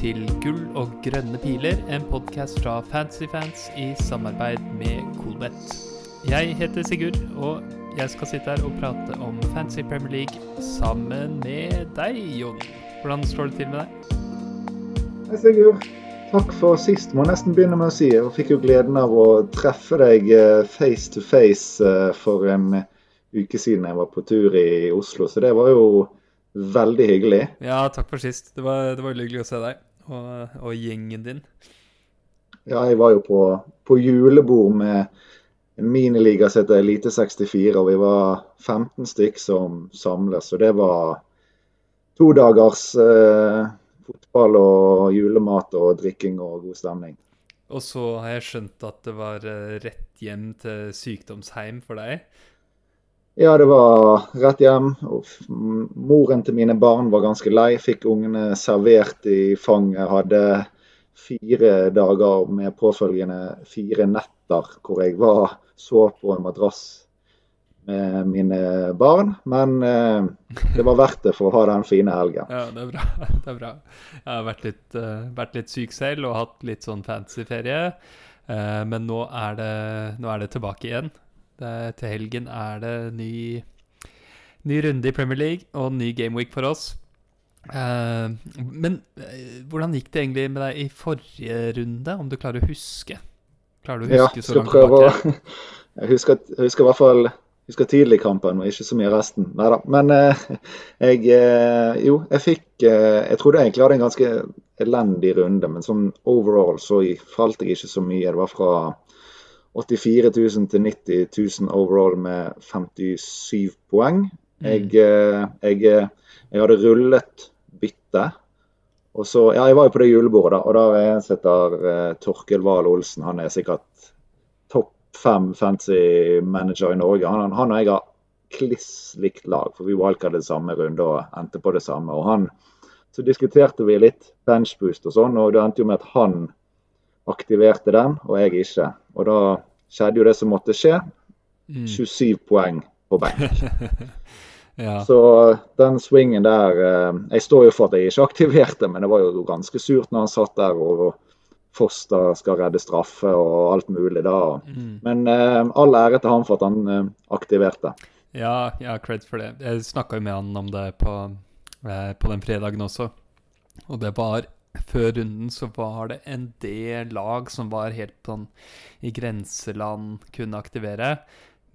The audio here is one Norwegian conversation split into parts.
til Gull og grønne piler, en podkast fra Fantasyfans i samarbeid med Coolbet. Jeg heter Sigurd, og jeg skal sitte her og prate om Fantasy Premier League sammen med deg, Jon. Hvordan står det til med deg? Hei, Sigurd. Takk for sist, må jeg nesten begynne med å si. Jeg fikk jo gleden av å treffe deg eh, face to face eh, for en uke siden jeg var på tur i Oslo, så det var jo Veldig hyggelig. Ja, takk for sist. Det var, det var hyggelig å se deg og, og, gjengen din. Ja, jeg var jo på, på julebord med en miniliga som heter Elite 64, og vi var 15 stykk som samles. Og det var to dagers eh, fotball og julemat og drikking og god stemning. Og så har jeg skjønt at det var eh, rett hjem til sykdomsheim for deg? Ja, det var rett hjem. Moren til mine barn var ganske lei. Fikk ungene servert i fanget. Hadde fire dager med påfølgende fire netter hvor jeg var så på en madrass med mine barn. Men eh, det var verdt det for å ha den fine helgen. Ja, det er bra. Det er bra. Jeg har vært litt, uh, vært litt syk selv og hatt litt sånn fancy ferie. Uh, men nå er, det, nå er det tilbake igjen. Det, til helgen er det ny, ny runde i Premier League og ny gameweek for oss. Uh, men uh, hvordan gikk det egentlig med deg i forrige runde, om du klarer å huske? Klarer du å huske ja, så langt tilbake? jeg husker, jeg husker i hvert fall husker tidligkampen og ikke så mye resten. Nei da. Men uh, jeg Jo, jeg fikk Jeg trodde egentlig jeg hadde en ganske elendig runde, men sånn overall så falt jeg ikke så mye. Det var fra 84 000 til 90 000 overall med 57 poeng. Jeg, mm. eh, jeg, eh, jeg hadde rullet bytte. Og så, ja, Jeg var jo på det julebordet, da, og da er heter uh, Torkel Wahl Olsen. Han er sikkert topp fem fancy manager i Norge. Han, han og jeg har kliss likt lag, for vi valgte det samme runde og endte på det samme. og han, Så diskuterte vi litt benchboost og sånn, og det endte jo med at han aktiverte den, og jeg ikke. Og da skjedde jo det som måtte skje. 27 mm. poeng på benk. ja. Så den swingen der eh, Jeg står jo for at jeg ikke aktiverte, men det var jo ganske surt når han satt der og Foster skal redde straffe og alt mulig da. Mm. Men eh, all ære til han for at han eh, aktiverte. Ja, ja, cred for det. Jeg snakka jo med han om det på, på den fredagen også. Og det var før runden så var det en del lag som var helt sånn i grenseland, kunne aktivere.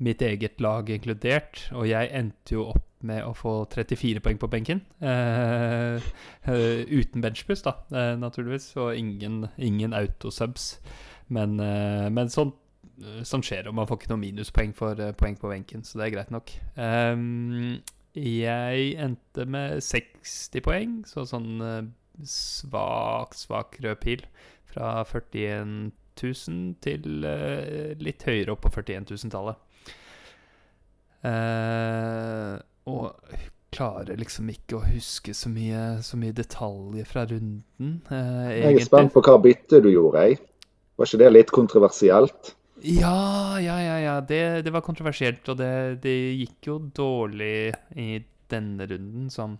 Mitt eget lag inkludert. Og jeg endte jo opp med å få 34 poeng på benken. Uh, uh, uten benchbus, da, uh, naturligvis. Og ingen, ingen autosubs. Men, men sånn, sånn, skjer. Og man får ikke noe minuspoeng for poeng på benken, så det er greit nok. Um, jeg endte med 60 poeng, så sånn svak, svak rød pil. Fra 41 000 til uh, litt høyere opp på 41 000-tallet. Uh, og klarer liksom ikke å huske så mye, så mye detaljer fra runden. Uh, jeg er spent på hva bytte du gjorde, jeg. Var ikke det litt kontroversielt? Ja, ja, ja. ja. Det, det var kontroversielt, og det, det, gikk jo dårlig i denne runden, sånn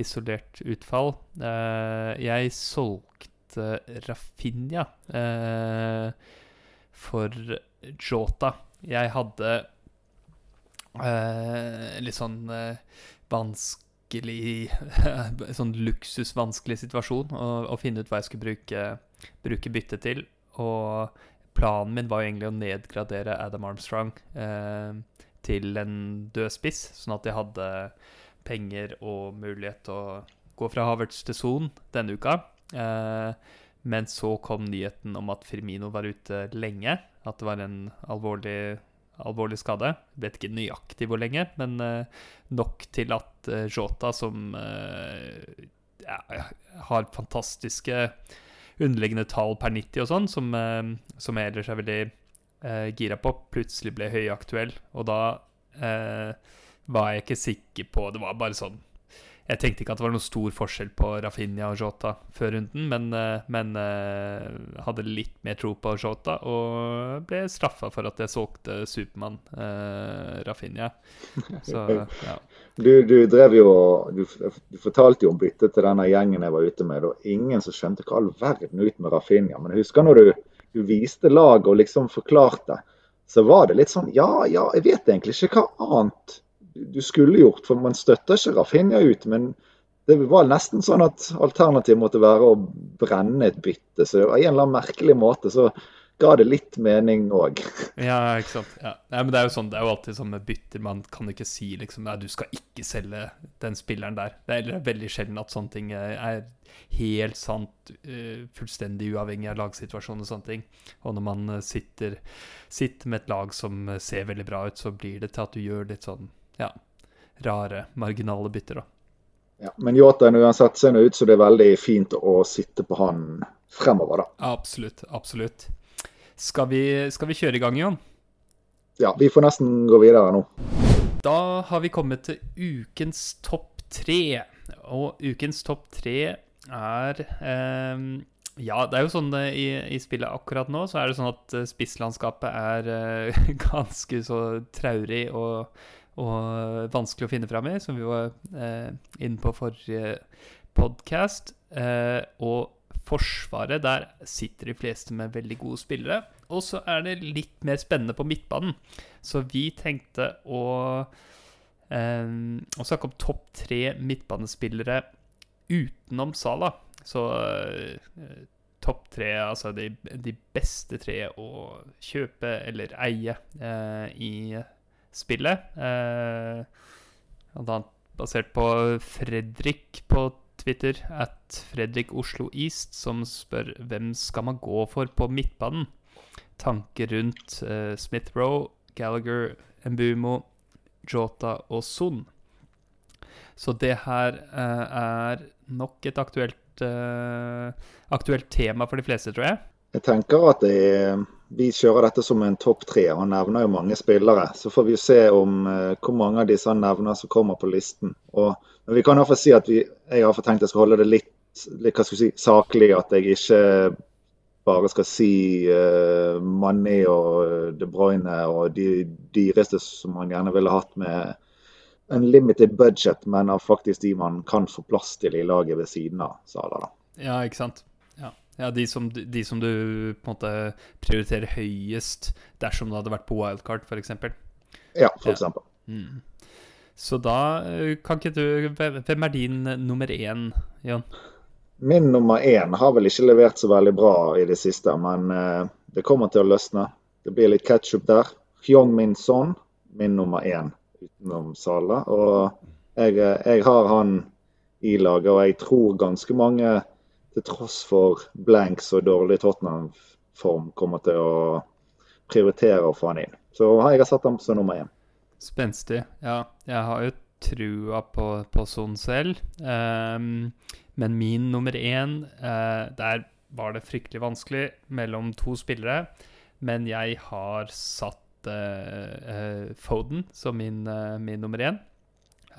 isolert utfall. Uh, jeg solgte Rafinha uh, for Jota. Jeg hadde uh, litt sånn vanskelig Sånn luksusvanskelig situasjon å, å, finne ut hva jeg skulle bruke, bruke byttet til. Og planen min var jo egentlig å nedgradere Adam Armstrong til en død spiss, sånn at jeg hadde penger og mulighet til å gå fra Havertz til Son denne uka. Eh, men så kom nyheten om at Firmino var ute lenge. At det var en alvorlig, alvorlig skade. Vet ikke nøyaktig hvor lenge, men eh, nok til at eh, Jota, som eh, ja, har fantastiske underliggende tall per 90 og sånn, som, eh, som jeg ellers er veldig eh, gira på, plutselig ble høyaktuell. Og da var jeg ikke sikker på Det var bare sånn jeg tenkte ikke at det var noen stor forskjell på Rafinha og Jota før runden, men, eh, men hadde litt mer tro på Jota og ble straffa for at jeg solgte Supermann eh, Rafinha. Så, ja. Du, du, drev jo du, du, fortalte jo om byttet til denne gjengen jeg var ute med. Og ingen som skjønte hva all verden ut med Rafinha. Men jeg husker når du, du viste laget og liksom forklarte, så var det litt sånn Ja, ja, jeg vet egentlig ikke hva annet du skulle gjort, for man støtter ikke Rafinha ut. Men det var nesten sånn at alternativet måtte være å brenne et bytte. Så av en eller annen merkelig måte så ga det litt mening òg. Ja, ikke sant. Ja. Nei, men det er jo sånn, det er jo alltid sånn med bytter. Man kan ikke si liksom Nei, du skal ikke selge den spilleren der. Det er veldig sjelden at sånne ting er helt sant, uh, fullstendig uavhengig av lagsituasjonen og sånne ting. Og når man sitter, sitter med et lag som ser veldig bra ut, så blir det til at du gjør litt sånn ja, rare, marginale bytter, da. Ja, men Yota uansett ser ut så det er veldig fint å sitte på han fremover, da. Absolutt. Absolutt. Skal vi, skal vi kjøre i gang, Jon? Ja, vi får nesten gå videre nå. Da har vi kommet til ukens topp tre. Og ukens topp tre er eh, Ja, det er jo sånn det i, i, spillet akkurat nå, så er det sånn at eh, spisslandskapet er eh, ganske så traurig og og vanskelig å finne fram i, som vi var eh, inne på forrige podkast. Eh, og Forsvaret, der sitter de fleste med veldig gode spillere. Og så er det litt mer spennende på midtbanen. Så vi tenkte å, eh, å snakke om topp tre midtbanespillere utenom Sala. Så eh, topp tre, altså de, de, beste tre å kjøpe eller eie eh, i spillet. Eh, annet basert på Fredrik på Twitter, at Fredrik Oslo East, som spør hvem skal man gå for på midtbanen. Tanker rundt eh, Smith Roe, Gallagher, Mbumo, Jota og Son. Så det her eh, er nok et aktuelt, eh, aktuelt tema for de fleste, tror jeg. Jeg tenker at det er, vi kjører dette som en topp tre. Han nevner jo mange spillere. Så får vi se om uh, hvor mange av disse han nevner som kommer på listen. Og, men vi kan iallfall si at vi, jeg har tenkt jeg skal holde det litt, litt si, saklig. At jeg ikke bare skal si uh, Mané og eh, De Bruyne og de dyreste som man gjerne ville hatt med en limited budget, men av faktisk de man kan få plass til i laget ved siden av Sala. da. Ja, ikke sant. Ja, de som, de som, du på en måte prioriterer høyest dersom du hadde vært på wildcard, f.eks. Ja, eksempel. Ja. Mm. Så da eh, kan ikke du Hvem er din nummer én, Jon? Min nummer én har vel ikke levert så veldig bra i det siste, men uh, det kommer til å løsne. Det blir litt ketsjup der. Hyong Min Son, min nummer én utenom Sala. Og jeg, eh, jeg har han i laget, og jeg tror ganske mange til tross for blanks og dårlig Tottenham-form, kommer til å prioritere å få han inn. Så jeg har satt ham som nummer én. Spenstig. Ja, jeg har jo trua på, på Son selv. Um, men min nummer én, uh, der var det fryktelig vanskelig mellom to spillere. Men jeg har satt uh, uh, Foden som min, min nummer én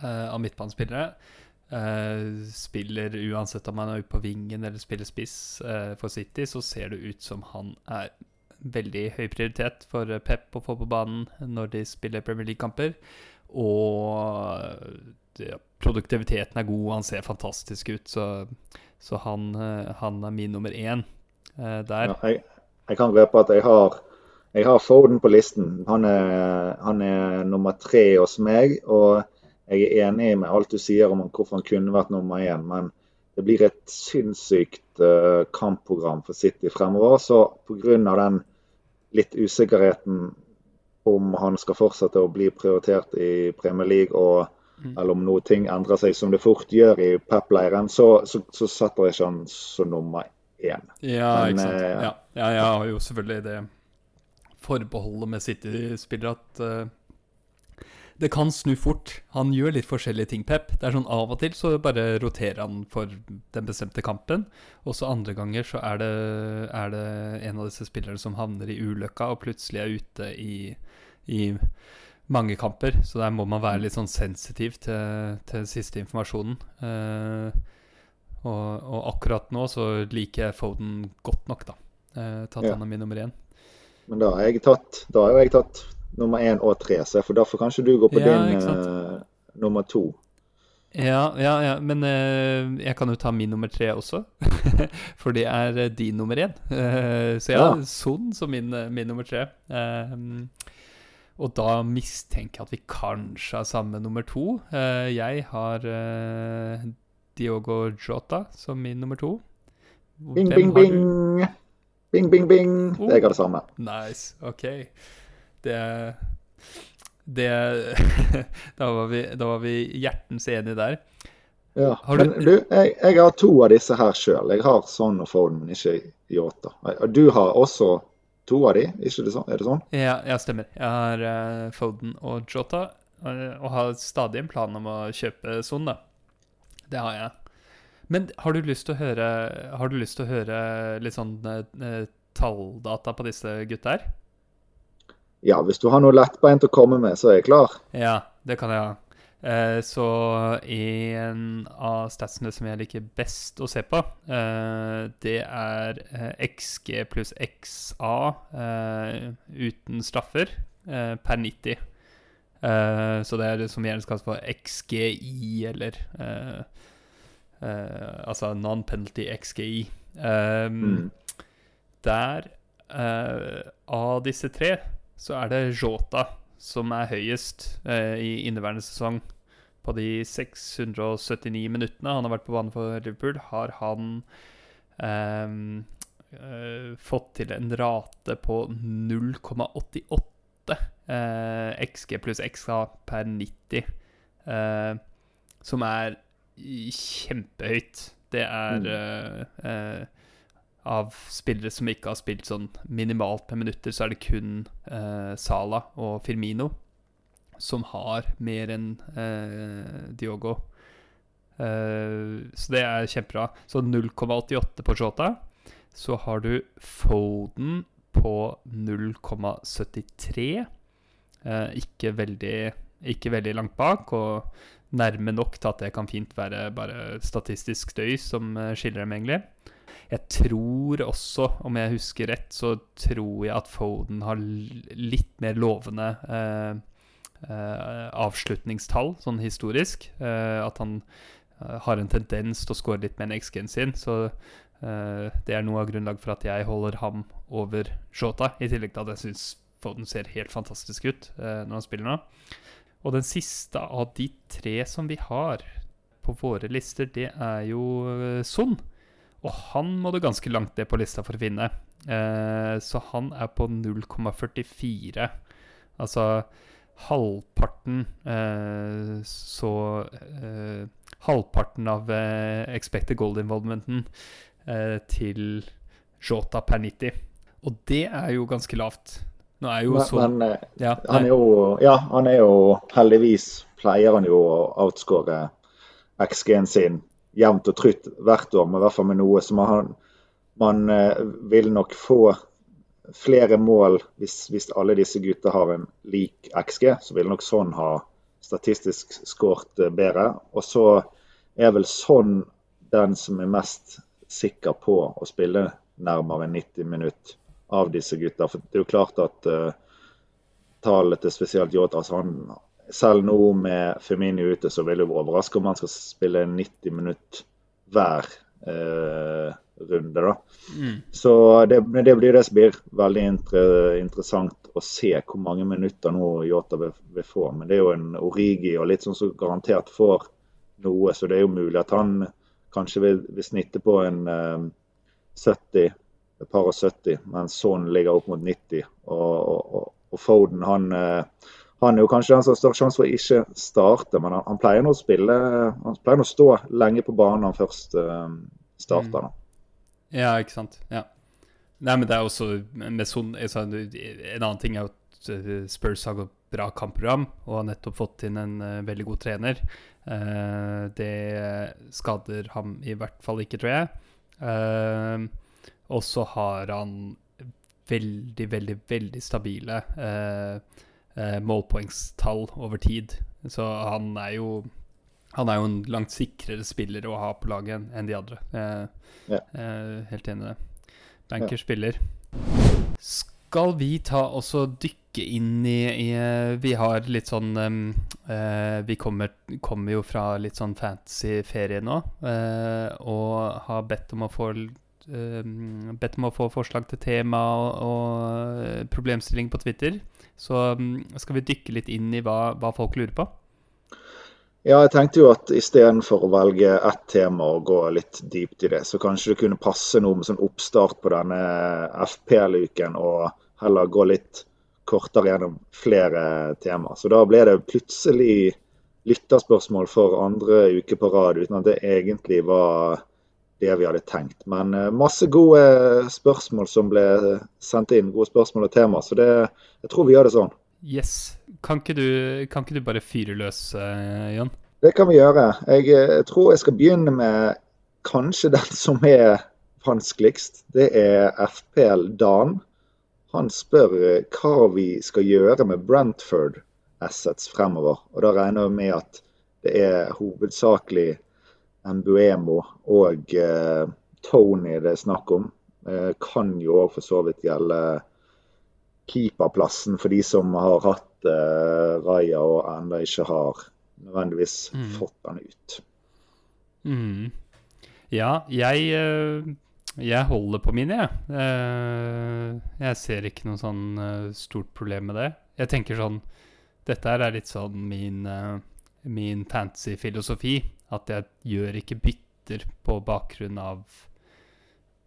av midtbanespillere. Uh, spiller uansett om han er ute på vingen eller spiller spiss uh, for City, så ser det ut som han er veldig høy prioritet for Pep å få på banen når de spiller Premier League-kamper. Og ja, produktiviteten er god, han ser fantastisk ut, så, så han, uh, han, er min nummer én der. Ja, jeg, jeg, kan røpe at jeg har, jeg har Foden på listen. Han er, han er nummer tre hos meg. og jeg er enig med alt du sier om hvorfor han kunne vært nummer én, men det blir et sinnssykt uh, kampprogram for City fremover. Så pga. den litt usikkerheten om han skal fortsette å bli prioritert i Premier League, og, mm. eller om noe ting endrer seg, som det fort gjør i Pep-leiren, så, så, så, setter jeg ikke han som nummer én. Ja, men, ikke sant. Uh, ja. ja, jeg har jo selvfølgelig det forbeholdet med City-spillere at uh, det kan snu fort. Han gjør litt forskjellige ting, Pep. Det er sånn Av og til så bare roterer han for den bestemte kampen. Og så andre ganger så er det, er det en av disse spillerne som havner i ulykka og plutselig er ute i, i mange kamper, så der må man være litt sånn sensitiv til, til siste informasjonen. Uh, og, og, akkurat nå så liker jeg Foden godt nok, da. Uh, tatt ja. han av min nummer én. Men da har jeg tatt Da har jeg tatt nummer én og tre, så for derfor kanskje du går på ja, din uh, nummer to. Ja, ja, ja, men uh, jeg kan jo ta min nummer tre også. For det er uh, din nummer én. Uh, så ja, ja. Son som min, min nummer tre. og da mistenker jeg at vi kanskje har samme nummer to. jeg har Diogo Jota som min nummer to. Bing, bing, bing. Bing, bing, bing. Oh. Jeg har det samme. Nice. OK. Det det da, var vi, da var vi hjertens enige der. Ja, du, men du, jeg, jeg, har to av disse her sjøl. Jeg har sånn og Foden, men ikke Yota. Du har også to av de, ikke det sånn? er det sånn? Ja, ja stemmer. Jeg har uh, Foden og Jota, og har stadig en plan om å kjøpe sånn, da. Det har jeg. Men har du lyst til å høre, har du lyst til å høre litt sånn uh, talldata på disse gutta her? Ja, hvis du har noe lettbeint å komme med, så er jeg klar. Ja, det kan jeg ha. Eh, så en av statsene som jeg liker best å se på, eh, det er eh, XG pluss XA eh, uten straffer per 90. Eh, så det er det som gjerne kalles for XGI, eller Altså non-penalty XGI. Mm. Der, av disse tre så er det Jota som er høyest eh, i inneværende sesong. På de 679 minuttene han har vært på banen for Liverpool, har han eh, eh, fått til en rate på 0,88 eh, XG pluss XA per 90. Eh, som er kjempehøyt. Det er mm. Eh, av spillere som ikke har spilt sånn minimalt med minutter, så er det kun eh, Sala og Firmino som har mer enn eh, Diogo. Eh, så det er kjempebra. Så 0,88 på Shota. Så har du Foden på 0,73. Eh, ikke, veldig, ikke veldig langt bak, og nærme nok til at det kan fint være bare statistisk støy som eh, skiller dem, egentlig. Jeg tror også, om jeg husker rett, så tror jeg at Foden har litt mer lovende eh, eh, avslutningstall, sånn historisk. Eh, at han eh, har en tendens til å score litt med en XG-en sin. Så eh, det er noe av grunnlaget for at jeg holder ham over Shota, i tillegg til at jeg syns Foden ser helt fantastisk ut eh, når han spiller nå. Og den siste av de tre som vi har på våre lister, det er jo Son. Og han må du ganske langt ned på lista for å finne. Eh, så han er på 0,44. Altså halvparten eh, Så eh, Halvparten av eh, expected gold involvementen eh, til Jota per 90. Og det er jo ganske lavt. Nå er jo men, så men, eh, ja, han er jo Ja, han er jo Heldigvis pleier han jo å outscore XG-en sin jevnt og trutt hvert år, men i hvert fall med noe. Så man, man eh, vil nok få flere mål hvis, hvis, alle disse gutta har en lik XG. Så vil nok sånn ha statistisk skåret eh, bedre. Og så er vel sånn den som er mest sikker på å spille nærmere 90 minutter av disse gutta. For det er jo klart at uh, tallet til spesielt Jota altså selv nå med Firmini ute, så vil jeg overraske om han skal spille 90 minutter hver eh, runde. da. Mm. Så det, det, blir det som blir veldig inter, interessant å se hvor mange minutter nå Yota vil, vil, få. Men det er jo en Origi og litt sånn som garantert får noe, så det er jo mulig at han kanskje vil, vil snitte på en eh, 70, et par og 70, mens Son ligger opp mot 90. Og, og, og Foden han eh, han er jo kanskje den som har størst sjanse for å ikke starte, men han, han, pleier nå å spille Han pleier nå å stå lenge på banen når han først uh, starter. Mm. Ja, ikke sant. Ja. Nei, men det er også med sånn En annen ting er at eh, Spurs har gått bra kampprogram og har nettopp fått inn en uh, veldig god trener. Det skader ham i hvert fall ikke, tror jeg. Og så har han veldig, veldig, veldig stabile uh, eh, målpoengstall over tid. Så han er jo han er jo en langt sikrere spiller å ha på laget enn de andre. Eh, ja. eh, helt enig i det. Banker ja. spiller. Skal vi ta også dykke inn i, i Vi har litt sånn um, uh, Vi kommer, kommer, jo fra litt sånn fancy ferie nå, uh, og har bedt om å få um, bedt om å få forslag til tema og, og problemstilling på Twitter. Så um, skal vi dykke litt inn i hva, hva folk lurer på. Ja, jeg tenkte jo at istedenfor å velge ett tema og gå litt dypt i det, så kanskje det kunne passe noe med sånn oppstart på denne FPL-uken, og heller gå litt kortere gjennom flere temaer. Så da ble det plutselig lytterspørsmål for andre uke på rad, uten at det egentlig var det vi hadde tenkt. Men eh, masse gode spørsmål som ble sendt inn, gode spørsmål og tema, så det, jeg tror vi gjør det sånn. Yes. Kan ikke du, kan ikke du bare fyre løs, Jan? Det kan vi gjøre. Jeg, jeg, eh, tror jeg skal begynne med kanskje den som er vanskeligst. Det er FPL Dan. Han spør eh, hva vi skal gjøre med Brentford Assets fremover. Og Da regner vi med at det er hovedsakelig Mbuemo og eh, Tony det er snakk om. Eh, kan jo òg for så vidt gjelde keeperplassen for de som har hatt eh, Raja og ennå ikke har nødvendigvis mm. fått den ut. Mm. Ja, jeg, uh, jeg holder på mine, jeg. Uh, jeg ser ikke noe sånn stort problem med det. Jeg tenker sånn Dette her er litt sånn min, min fancy filosofi. At jeg gjør ikke bytter på bakgrunn av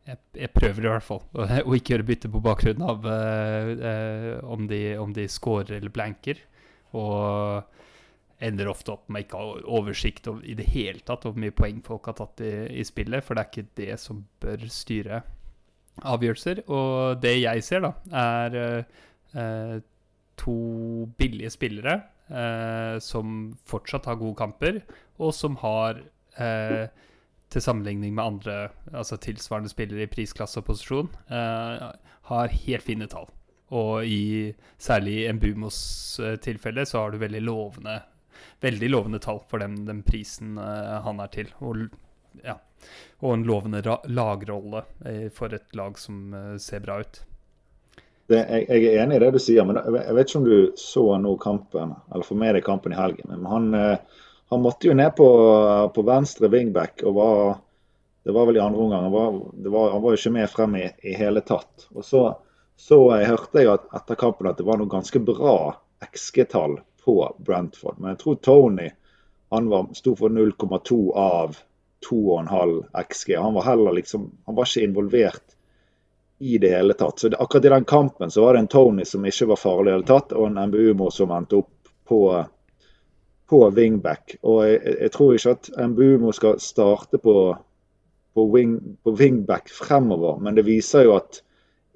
jeg, jeg, prøver i hvert fall å ikke gjøre bytte på bakgrunn av uh, uh, om, de, om de scorer eller blanker. Og ender ofte opp med ikke å ha oversikt over, i det hele tatt over hvor mye poeng folk har tatt i, i, spillet, for det er ikke det som bør styre avgjørelser. Og det jeg ser, da, er uh, to billige spillere som fortsatt har gode kamper, og som har til sammenligning med andre altså tilsvarende spillere i prisklasse og posisjon, eh, har helt fine tall. Og i, særlig i Mbumos uh, tilfelle så har du veldig lovende, veldig lovende tall for den, den prisen eh, han er til. Og, ja, og en lovende lagrolle for et lag som ser bra ut. Det, jeg, jeg, er enig i det du sier, men jeg, vet ikke om du så nå kampen, eller får med deg kampen i helgen. Men han han måtte jo ned på, på venstre wingback og var Det var vel i andre omgang. Han var, var, han var jo ikke med frem i, i hele tatt. Og så, så jeg hørte jeg at, etter kampen at det var noe ganske bra XG-tall på Brentford. Men jeg tror Tony han var, sto for 0,2 av 2,5 XG. Han var heller liksom Han var ikke involvert i det hele tatt. Så akkurat i den kampen så var det en Tony som ikke var farlig i det hele tatt, og en MBUMO som endte opp på på wingback. Og jeg, jeg tror ikke at Mbumo skal starte på, på, wing, på, wingback fremover, men det viser jo at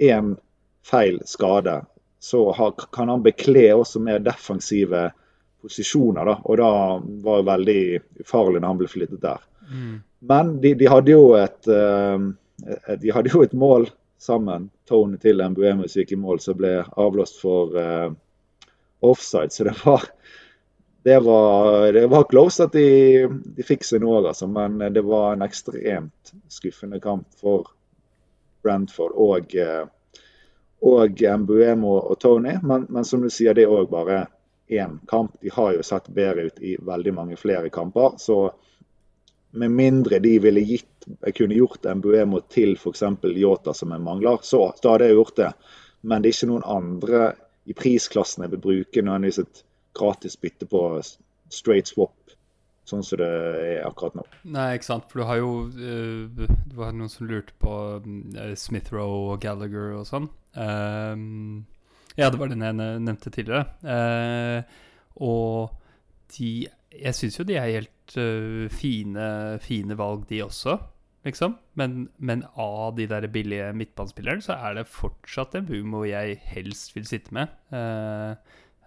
én feil skade, så har, kan han bekle også mer defensive posisjoner. Da, og da var det veldig ufarlig når han ble flyttet der. Mm. Men de, de, hadde jo et, uh, de hadde jo et mål sammen, Tony til Mbuemo som gikk i mål, som ble avblåst for uh, offside. Så det var det var, det var close at de, de fikk seg noe, altså, men det var en ekstremt skuffende kamp for Brentford og, og Mbuemo og Tony. Men, men, som du sier, det er òg bare én kamp. De har jo sett bedre ut i veldig mange flere kamper. Så med mindre de ville gitt, jeg kunne gjort Mbuemo til f.eks. Yota som en mangler, så, da hadde jeg gjort det. Men det er ikke noen andre i prisklassen jeg vil bruke nødvendigvis et gratis bytte på straight swap, sånn som det er akkurat nå. Nei, ikke sant. For du har jo uh, Det var noen som lurte på uh, Smith-Roe og Gallagher og sånn. Um, ja, det var den jeg nevnte tidligere. Og de Jeg syns jo de er helt fine, fine valg, de også. Liksom. Men, men, av de der billige midtbanespillerne, så er det fortsatt en hvor jeg helst vil sitte med. Uh,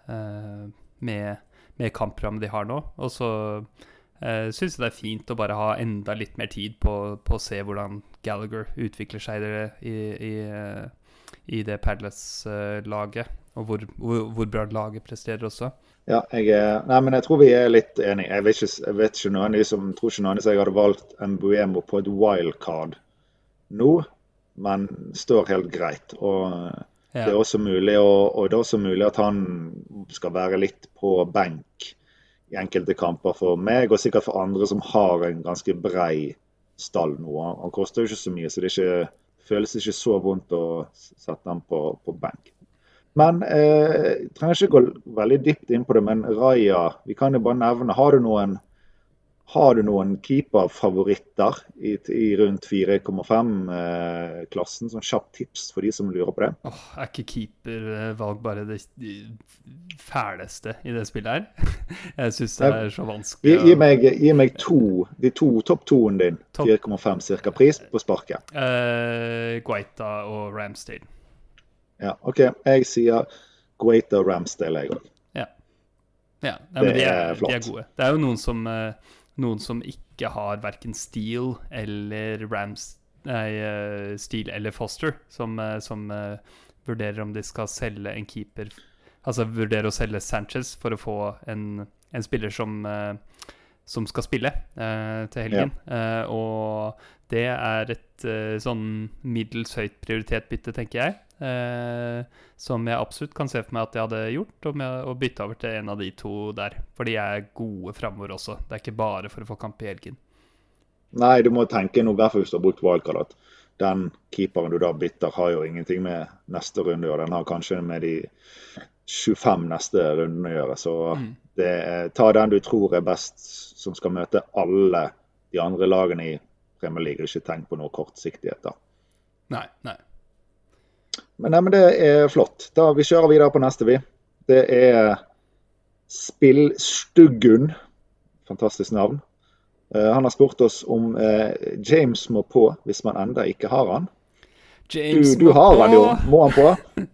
uh, med, med kampprogrammet de har nå. Og så uh, syns jeg det er fint å bare ha enda litt mer tid på, på å se hvordan Gallagher utvikler seg i, i, i, det Padless-laget. Og hvor, hvor, hvor, bra laget presterer også. Ja, jeg, nei, men jeg tror vi er litt enige. Jeg vet ikke, jeg vet ikke noen som tror ikke noen jeg hadde valgt Mbuemo på et wildcard nå, men står helt greit. Og ja. det, er også mulig, og, og det er også mulig at han skal være litt på benk i enkelte kamper for meg, og sikkert for andre som har en ganske brei stall nå. Han koster jo ikke så mye, så det ikke, føles ikke så vondt å sette ham på, på benk. Men eh, trenger ikke gå veldig dypt inn på det, men Raja, vi kan jo bare nevne Har du noen har du noen keeperfavoritter i, i rundt 4,5-klassen? Eh, sånn kjapt tips for de som lurer på det. Oh, er ikke keepervalg bare det fæleste i det spillet her? Jeg syns det er så vanskelig. Gi, gi, meg, gi meg, to, de to topp toen din. 4,5 cirka pris på sparket. Eh, Guaita og Ramsdale. Ja, OK. Jeg sier Guaita Ramsdale, jeg òg. Ja. ja. ja det de er, er, flott. De er gode. Det er jo noen som uh, noen som ikke har verken Steele eller Rams Nei, uh, Steele eller Foster, som, uh, som uh, vurderer om de skal selge en keeper Altså vurderer å selge Sanchez for å få en, en spiller som, som skal spille til helgen. Ja. og det er et sånn middels høyt prioritet bytte, tenker jeg. Eh, som jeg absolutt kan se for meg at jeg hadde gjort, om jeg, å bytte over til en av de to der. For de er gode framover også. Det er ikke bare for å få kamp i helgen. Nei, du må tenke noe, i hvert fall hvis du har brukt wildcard, at den keeperen du da bytter, har jo ingenting med neste runde å gjøre. Den har kanskje med de 25 neste rundene å gjøre. Så mm. det, ta den du tror er best, som skal møte alle de andre lagene i Premier League. Ikke tenk på noe kortsiktighet, da. Nei, nei. Men, nei, men det er flott. Da Vi kjører videre på neste, vi. Det er Spillstuggun. Fantastisk navn. Uh, han har spurt oss om uh, James må på hvis man enda ikke har han. James du, du har han jo. Må han på?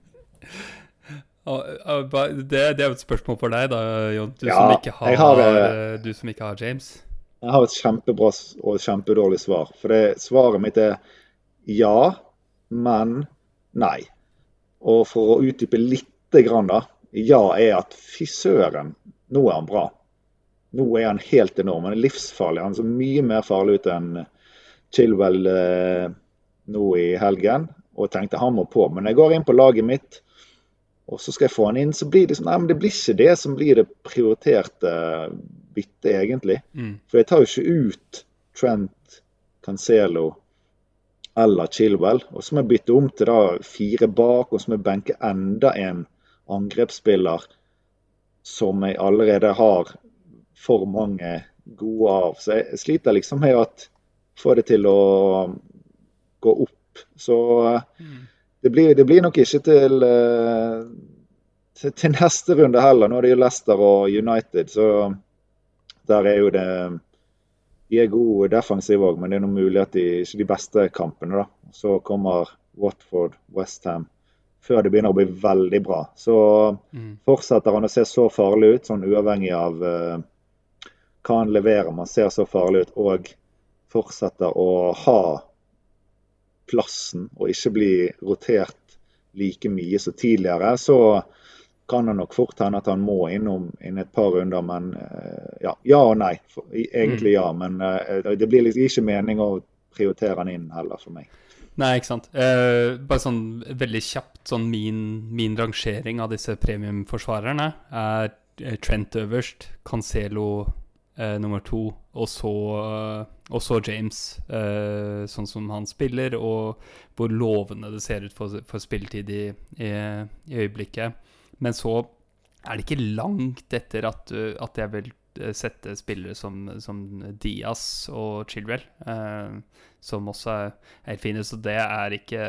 det, det, er jo et spørsmål for deg, da, Jon. Du, ja, som ikke har, har uh, du som ikke har James. Jeg har et kjempebra og kjempedårlig svar. For det, svaret mitt er ja, men Nei. Og for å utdype litt, grann, da. Ja er at fy søren, nå er han bra. Nå er han helt enorm. Han er livsfarlig. Han er så mye mer farlig ut enn Chilwell eh, nå i helgen. Og jeg tenkte han må på. Men jeg går inn på laget mitt, og så skal jeg få han inn. Så blir det sånn Nei, men det blir ikke det som blir det prioriterte byttet, egentlig. Mm. For jeg tar jo ikke ut Trent, Cancelo eller Chilwell. Og så må bytte om til da fire bak, og så må benke enda en angrepsspiller som jeg allerede har for mange gode av. Så jeg sliter liksom med å få det til å gå opp. Så mm. det, blir, det, blir, nok ikke eh, til, til neste runde heller. Nå er det jo Leicester og United, så der er jo det de er gode defensive òg, men det er noe mulig at de ikke de beste kampene. da. Så kommer Watford, Westham før det begynner å bli veldig bra. Så mm. fortsetter han å se så farlig ut, sånn uavhengig av uh, hva han leverer. Man ser så farlig ut og fortsetter å ha plassen og ikke bli rotert like mye som tidligere. Så kan det nok fort hende at han må innom inn et par runder. Men eh, ja, ja og nei. Egentlig mm. ja, men uh, det blir liksom ikke mening å prioritere han inn heller for meg. Nei, ikke sant. Eh, bare sånn veldig kjapt, sånn min, min rangering av disse premiumforsvarerne er Trent øverst, Cancelo eh, nummer to, og så, og så James, sånn som han spiller, og hvor lovende det ser ut for, for spilletid i, i, i øyeblikket. Men så er det ikke langt etter at, at jeg vil eh, sette spillere som, som Diaz og Chilwell, eh, som også er helt fine. Så det er ikke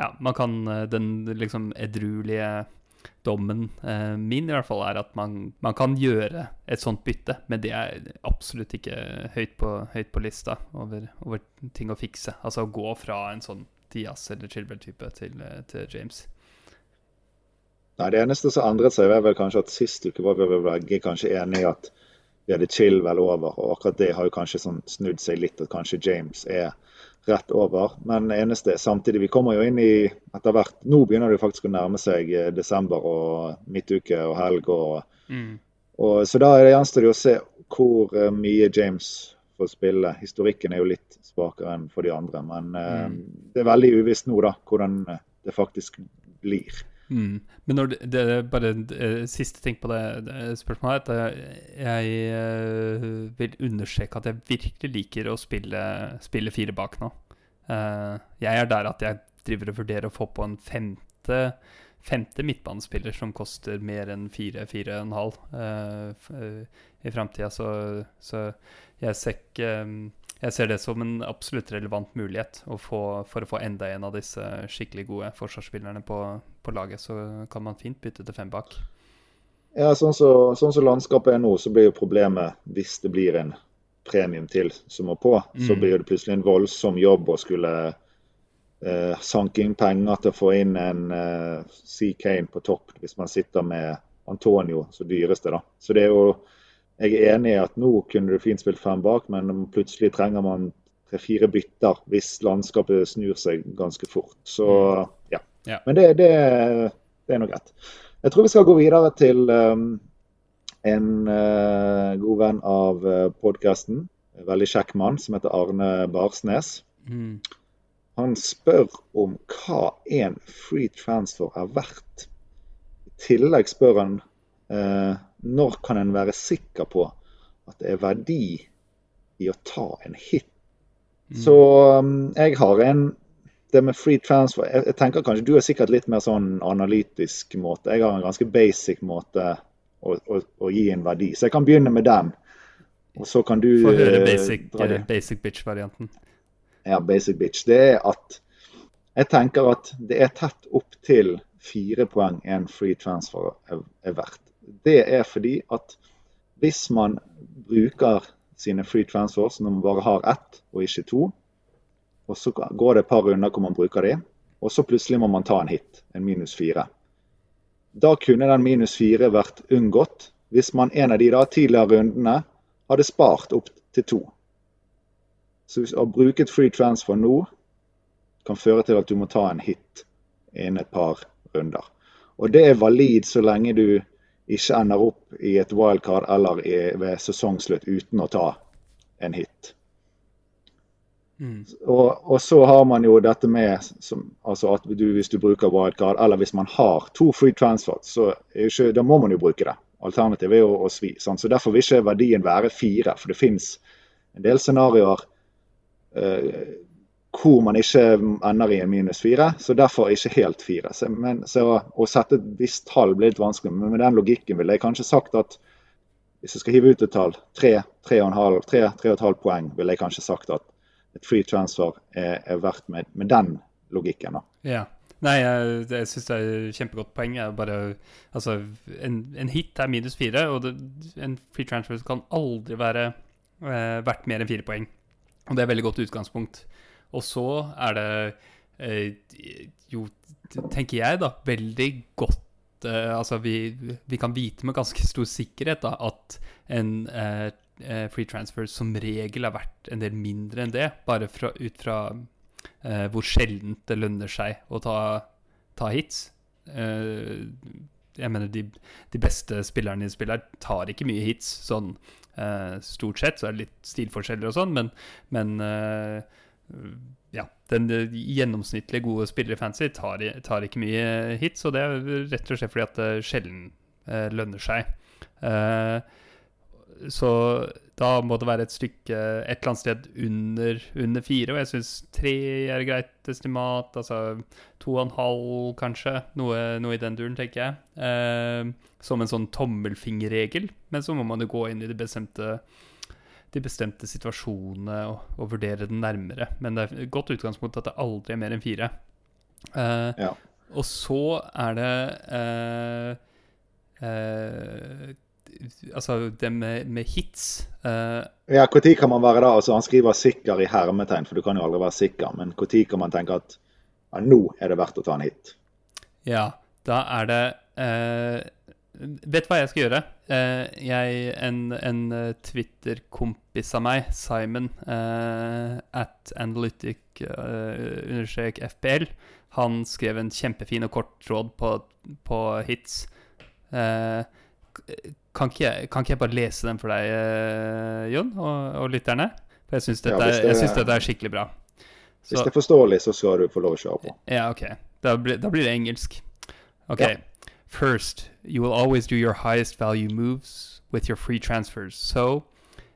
Ja, man kan eh, Den liksom edruelige dommen eh, min i hvert fall er at man, man, kan gjøre et sånt bytte, men det er absolutt ikke høyt på, høyt på lista over, over, ting å fikse. Altså å gå fra en sånn Diaz eller Chilwell-type til, eh, til James. Nei, Det eneste som endret seg, var vel kanskje at sist uke var vi begge kanskje enige at vi hadde chill vel over. og Akkurat det har jo kanskje sånn snudd seg litt, at kanskje James er rett over. Men eneste samtidig, vi kommer jo inn i etter hvert Nå begynner det faktisk å nærme seg eh, desember og midtuke og helg. og, mm. og Så da gjenstår det å se hvor eh, mye James får spille. Historikken er jo litt svakere enn for de andre. Men mm. det er veldig uvisst nå da, hvordan det faktisk blir. Mm. Men når det, det, bare uh, siste ting på det, det spørsmålet er at jeg uh, vil understreke at jeg virkelig liker å spille, spille fire bak nå. Uh, jeg er der at jeg driver og vurderer å få på en femte, femte midtbanespiller som koster mer enn fire, fire og en halv i framtida, så, så, jeg ser ikke um, jeg ser det som en absolutt relevant mulighet få, for å få enda en av disse skikkelig gode forsvarsspillerne på, på laget. Så kan man fint bytte til fem bak. Ja, sånn som så, sånn landskapet er nå, så blir jo problemet hvis det blir en premium til som må på, mm. så blir det plutselig en voldsom jobb å skulle eh, sanke inn penger til å få inn en eh, C. Kane på topp, hvis man sitter med Antonio som dyreste. da. Så det er jo jeg er enig i at nå kunne du fint spilt fem bak, men plutselig trenger man tre-fire bytter hvis landskapet snur seg ganske fort. Så ja. ja. Men det, det, det er nå greit. Jeg tror vi skal gå videre til um, en uh, god venn av uh, podkasten. Veldig kjekk mann som heter Arne Barsnes. Mm. Han spør om hva en free transfer er verdt. I tillegg spør han uh, når kan en være sikker på at det er verdi i å ta en hit? Mm. Så um, jeg har en Det med free transfer jeg, jeg, tenker kanskje Du er sikkert litt mer sånn analytisk måte. Jeg har en ganske basic måte å, å, å gi en verdi. Så jeg kan begynne med den. Og så kan du Få høre basic, uh, basic bitch-varianten. Ja, basic bitch. Det er at jeg tenker at det er tett opp til fire poeng en free transfer er, er verdt det er fordi at hvis man bruker sine free transfers når man bare har ett og ikke to, og så går det et par runder hvor man bruker de, og så plutselig må man ta en hit, en minus fire. Da kunne den minus fire vært unngått hvis man en av de da tidligere rundene hadde spart opp til to. Så å bruke et free transfer nå kan føre til at du må ta en hit innen et par runder. Og det er valid så lenge du ikke ender opp i et wildcard eller i, ved sesongslutt uten å ta en hit. Mm. Og, og, så har man jo dette med som, altså at du, hvis du bruker wildcard, eller hvis man har to free transfers, så ikke, da må man jo bruke det. Alternativet er jo å svi. Sånn. Så Derfor vil ikke verdien være fire. For det finnes en del scenarioer eh, hvor man ikke ender i en minus fire. Så derfor ikke helt fire. Så, men, så å sette et visst tall blir litt vanskelig. Men med den logikken ville jeg kanskje sagt at hvis jeg skal hive ut et tall, tre, tre og, halv, tre, tre og et halvt poeng, ville jeg kanskje sagt at et free transfer er, er verdt med, med, den logikken. da. Ja. Nei, jeg, jeg syns det er et kjempegodt poeng. Bare, altså, en, en, hit er minus fire, og det, en free transfer kan aldri være eh, verdt mer enn fire poeng. Og det er et veldig godt utgangspunkt. Og så er det eh, jo, tenker jeg, da, veldig godt eh, Altså, vi, vi, kan vite med ganske stor sikkerhet da, at en eh, eh, free transfer som regel er verdt en del mindre enn det, bare fra, ut fra eh, hvor sjeldent det lønner seg å ta, ta hits. Uh, jeg mener, de, de, beste spillerne i spillet tar ikke mye hits, sånn stort sett. Så er det litt stilforskjeller og sånn, men, men ja, den eh, gjennomsnittlige gode spiller i fancy tar, tar, ikke mye hits, og det er rett og slett fordi at det sjelden eh, lønner seg. Eh, så da må det være et stykke et eller annet sted under, under fire, og jeg syns tre er greit estimat. Altså to og en halv, kanskje. Noe, noe i den duren, tenker jeg. Eh, som en sånn tommelfingerregel. Men så må man jo gå inn i det bestemte de bestemte situasjonene og, og, vurdere den nærmere. Men det er et godt utgangspunkt at det aldri er mer enn fire. Uh, ja. Og så er det uh, uh, Altså det med, med hits Ja, Når kan man være da? Altså Han skriver 'sikker' i hermetegn, for du kan jo aldri være sikker. Men når kan man tenke at ja, nå er det verdt å ta en hit? Ja, da er det vet hva jeg skal gjøre? Uh, jeg, En, en Twitter-kompis av meg, Simon, uh, at analytic-fpl, han skrev en kjempefin og kort tråd på, på hits. Uh, kan, ikke jeg, kan, ikke jeg, bare lese den for deg, Jon, og, og lytterne? For jeg syns dette, ja, det, dette, er skikkelig bra. Så, hvis det er forståelig, så skal du få lov å kjøre på. Ja, OK. Da blir, da blir det engelsk. OK. Ja. First, you will always do your highest value moves with your free transfers. So,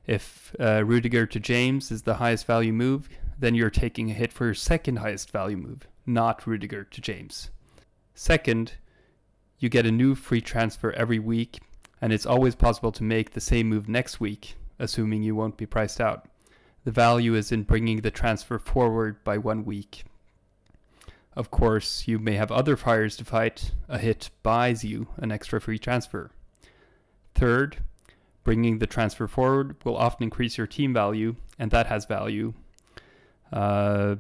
if uh, Rudiger to James is the highest value move, then you're taking a hit for your second highest value move, not Rudiger to James. Second, you get a new free transfer every week, and it's always possible to make the same move next week, assuming you won't be priced out. The value is in bringing the transfer forward by one week. Of course, you may have other fires to fight. A hit buys you an extra free transfer. Third, bringing the transfer forward will often increase your team value, and that has value. Uh,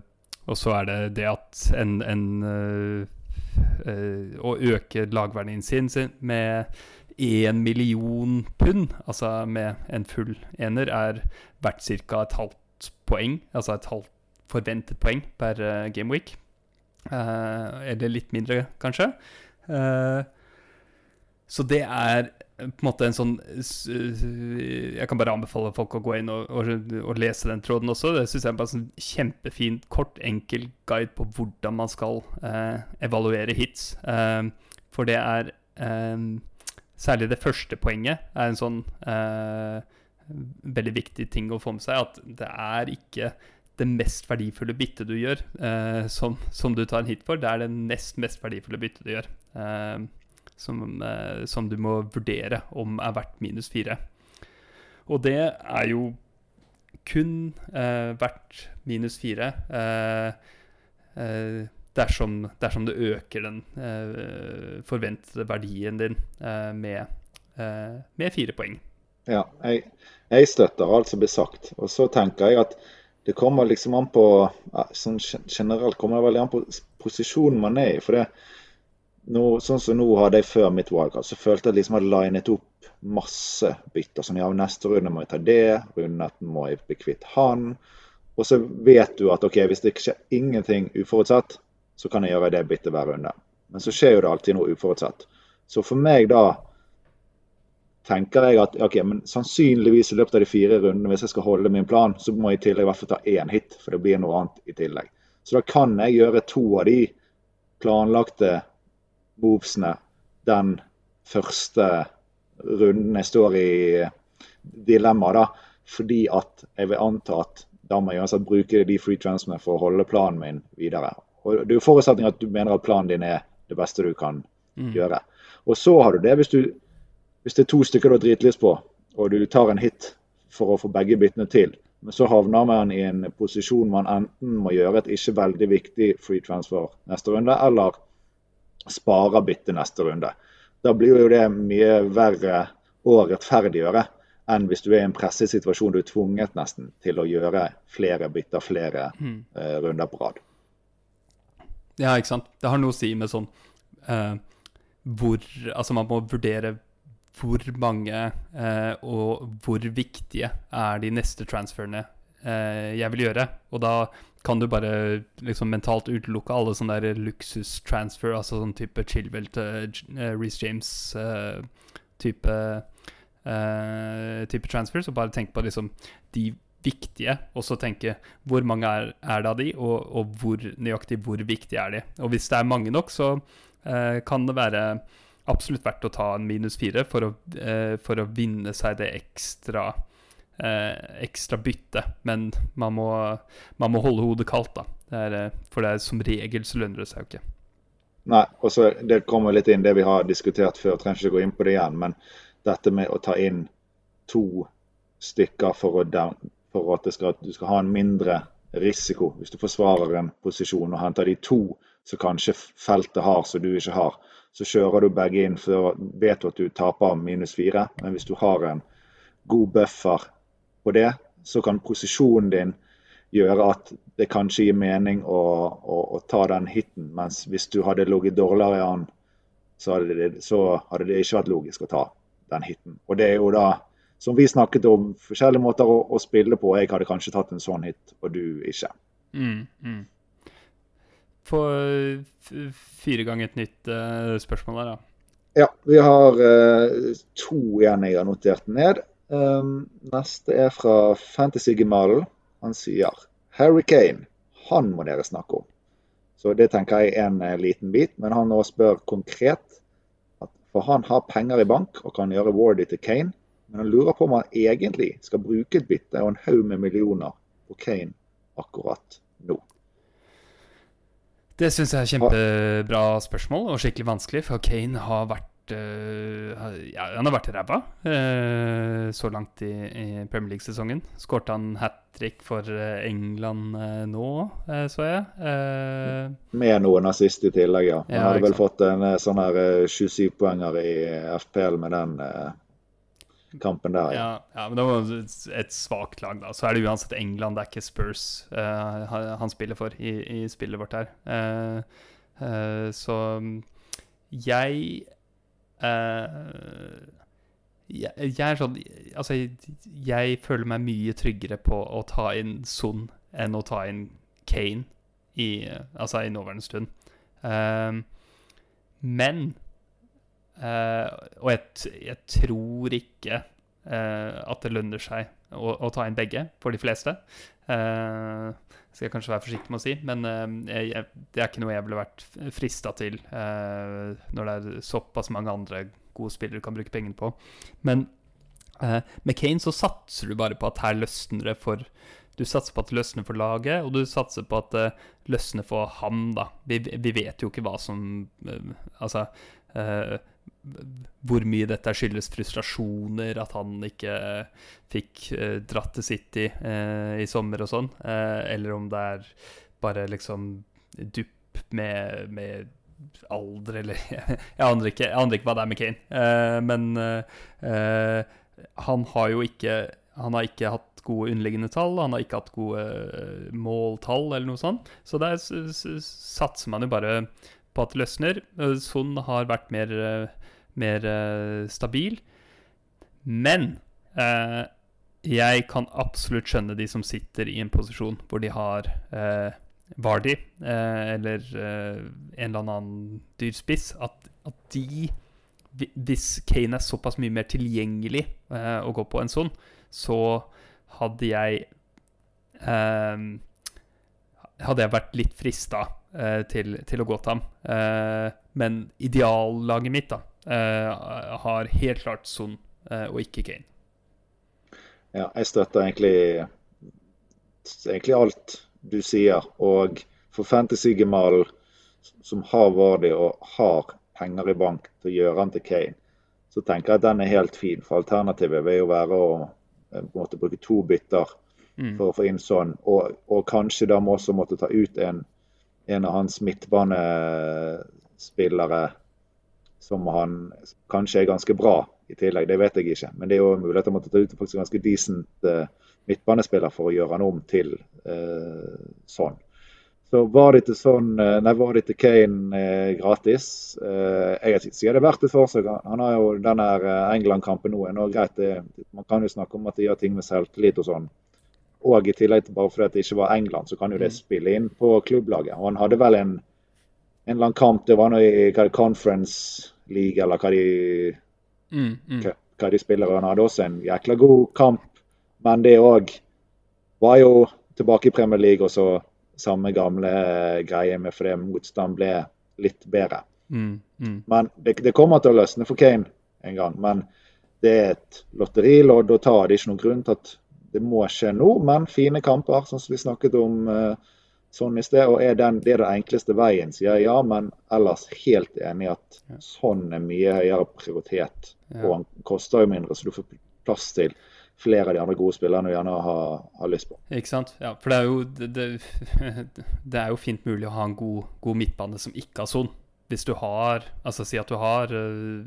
og er det det at en, en uh, uh, Å øke lagverdien sin, med én million pund, altså med en full ener, er verdt ca. et halvt poeng, altså et halvt forventet poeng per uh, gameweek. Uh, eller litt mindre, kanskje. Uh, så det er på en måte en sånn Jeg kan bare anbefale folk å gå inn og, og, og lese den tråden også. Det syns jeg er bare en sånn kjempefin, kort, enkel guide på hvordan man skal evaluere hits. for det er Særlig det første poenget er en sånn veldig viktig ting å få med seg. At det er ikke det mest verdifulle byttet du gjør, eh, som, som, du tar en hit for, det er det nest mest verdifulle byttet du gjør. Eh, som, eh, som, du må vurdere om er verdt minus fire. Og det er jo kun eh, verdt minus fire eh, eh, dersom, dersom, du øker den forventede verdien din med, med fire poeng. Ja, jeg, jeg støtter alt som blir sagt. Og så tenker jeg at det kommer liksom an på sånn Generelt kommer det veldig an på posisjonen man er i. for det nå, Sånn som nå hadde jeg før mitt wildcard, så følte jeg liksom at jeg linet opp masse bytter. Sånn, ja, neste runde må jeg ta det, runden må jeg bli kvitt han. Og så vet du at ok, hvis det ikke skjer ingenting uforutsett, så kan jeg gjøre det byttet hver runde. Men så skjer jo det alltid noe uforutsett. Så for meg da tenker jeg at ok, men sannsynligvis i løpet av de fire rundene, hvis jeg skal holde min plan, så må jeg i tillegg i hvert fall ta én hit, for det blir noe annet i tillegg. Så da kan jeg gjøre to av de planlagte movesene den første runden jeg står i dilemma, da. Fordi at jeg vil anta at da må jeg uansett bruke de free transmene for å holde planen min videre. Og Det er jo forutsetning at du mener at planen din er det beste du kan mm. gjøre. Og så har du det hvis du hvis det er to stykker du har dritlyst på, og du tar en hit for å få begge byttene til, men så havner man i en posisjon man enten må gjøre et ikke veldig viktig free transfer neste runde, eller spare byttet neste runde. Da blir jo det mye verre å rettferdiggjøre enn hvis du er i en presset situasjon du er tvunget nesten til å gjøre flere bytter flere mm. uh, runder på rad. Ja, ikke sant. Det har noe å si med sånn uh, hvor Altså, man må vurdere hvor mange eh, og hvor viktige er de neste transferene eh, jeg vil gjøre. Og da kan du bare liksom mentalt utelukke alle sånne luksustransfer, altså sånn type Chilwell til uh, Reece James-type uh, type transfers, og bare tenke på liksom de viktige, og så tenke hvor mange er, er det av de, og, og, hvor nøyaktig hvor viktige er de. Og hvis det er mange nok, så uh, kan det være absolutt verdt å ta en minus fire for å, eh, for å vinne seg det ekstra, eh, ekstra byttet. Men man må, man må, holde hodet kaldt, da. Det er, eh, for det er som regel så lønner det seg jo ikke. Nei, og så det kommer litt inn det vi har diskutert før, trenger ikke gå inn på det igjen. Men dette med å ta inn to stykker for, å, for at skal, du skal ha en mindre risiko hvis du forsvarer en posisjon og henter de to som kanskje feltet har som du ikke har så kjører du begge inn, for vet du at du taper minus fire. Men hvis du har en god buffer på det, så kan posisjonen din gjøre at det kanskje gir mening å, å, å ta den hiten. Mens hvis du hadde ligget dårligere an så hadde, det, så hadde det ikke vært logisk å ta den hiten. Og det er jo da, som vi snakket om, forskjellige måter å, å spille på. Jeg hadde kanskje tatt en sånn hit, og du ikke. Mm, mm. Få fire ganger et nytt uh, spørsmål her, da. Ja, vi har uh, to igjen jeg har notert ned. Um, neste er fra Fantasy-gemalen. Han sier Harry Kane, han må dere snakke om. Så det tenker jeg er en liten bit. Men han nå spør konkret. At, for han har penger i bank og kan gjøre Wardy til Kane. Men han lurer på om han egentlig skal bruke et bytte og en haug med millioner på Kane akkurat nå. Det syns jeg er kjempebra spørsmål, og skikkelig vanskelig. For Kane har vært uh, ja, han har vært ræva uh, så langt i, i Premier League-sesongen. Skårte han hat trick for eh, England uh, nå, så jeg. Med noen assist i tillegg, ja. Han ja, hadde vel fått en sånn her 27-poenger i FPL med den kampen der. Ja. ja, men det var et svakt lag, da. Så er det uansett England, det er ikke Spurs uh, han spiller for i, i spillet vårt her. Uh, uh, så jeg jeg, jeg, er sånn Altså, jeg føler meg mye tryggere på å ta inn Son enn å ta inn Kane i, altså i nåværende stund. men Uh, og jeg, jeg, tror ikke uh, at det lønner seg å, å, ta inn begge for de fleste. Uh, skal jeg kanskje være forsiktig med å si, men jeg, det er ikke noe jeg ville vært frista til når det er såpass mange andre gode spillere du kan bruke pengene på. Men med Kane så satser du bare på at her løsner det for du satser på at det løsner for laget, og du satser på at det løsner for ham, da. Vi, vi vet jo ikke hva som Altså hvor mye dette skyldes frustrasjoner, at han ikke fikk eh, dratt til City eh, i sommer og sånn, eh, eller om det er bare liksom dupp med, med alder, eller jeg aner, ikke, jeg aner ikke hva det er med Kane. Eh, men eh, han har jo ikke Han har ikke hatt gode underliggende tall, han har ikke hatt gode eh, måltall, eller noe sånt. Så der satser man jo bare på at det løsner. Son har vært mer mer uh, stabil. Men eh, jeg kan absolutt skjønne de som sitter i en posisjon hvor de har eh, Vardi eh, eller en eller annen dyr spiss, at, at, de Hvis Kane er såpass mye mer tilgjengelig å gå på en sånn, så hadde jeg Hadde jeg vært litt frista til, til, å gå til ham. men ideallaget mitt, da uh, har helt klart Son og ikke Kane. Ja, jeg støtter egentlig, egentlig alt du sier. Og for Fantasy-Gemal, som har Vardy og har penger i bank til å gjøre han til Kane, så tenker jeg at den er helt fin. For alternativet vil jo være å eh, måte bruke to bytter mm. for å få inn sånn. Og, og kanskje da må også måtte ta ut en, en av hans midtbanespillere som han kanskje er ganske bra i tillegg. Det vet jeg ikke. Men det er jo mulig at han måtte ta ut faktisk en ganske decent uh, midtbanespiller for å gjøre han om til uh, sånn. Så var det til sånn, uh, nei, var det til Kane gratis? jeg sier det er verdt et forsøk. Han har jo denne England-kampen nå. er nå greit. Det, man kan jo snakke om at de gjør ting med selvtillit og sånn. Og i tillegg til bare fordi det ikke var England, så kan jo det mm. spille inn på klubblaget. Og han hadde vel en, en annen kamp, det var noe i conference league, eller hva de, mm, mm. Hva, hva de spiller. Han hadde også en jækla god kamp, men det òg var jo tilbake i Premier League og så samme gamle greie med fordi motstand ble litt bedre. Mm. Men det, det, kommer til å løsne for Kane en gang. Men det er et lotterilodd å ta. Det er ikke noen grunn til at det må skje nå, men fine kamper, sånn som vi snakket om. Sånn i sted. Og er den, det er den enkleste veien, sier jeg ja, men ellers helt enig i at sånn er mye høyere prioritet. Og han koster jo mindre, så du får plass til flere av de andre gode spillerne du gjerne har, har, lyst på. Ikke sant. Ja, for det er jo, det, det er jo fint mulig å ha en god, god midtbane som ikke har son. Hvis du har Altså si at du har uh,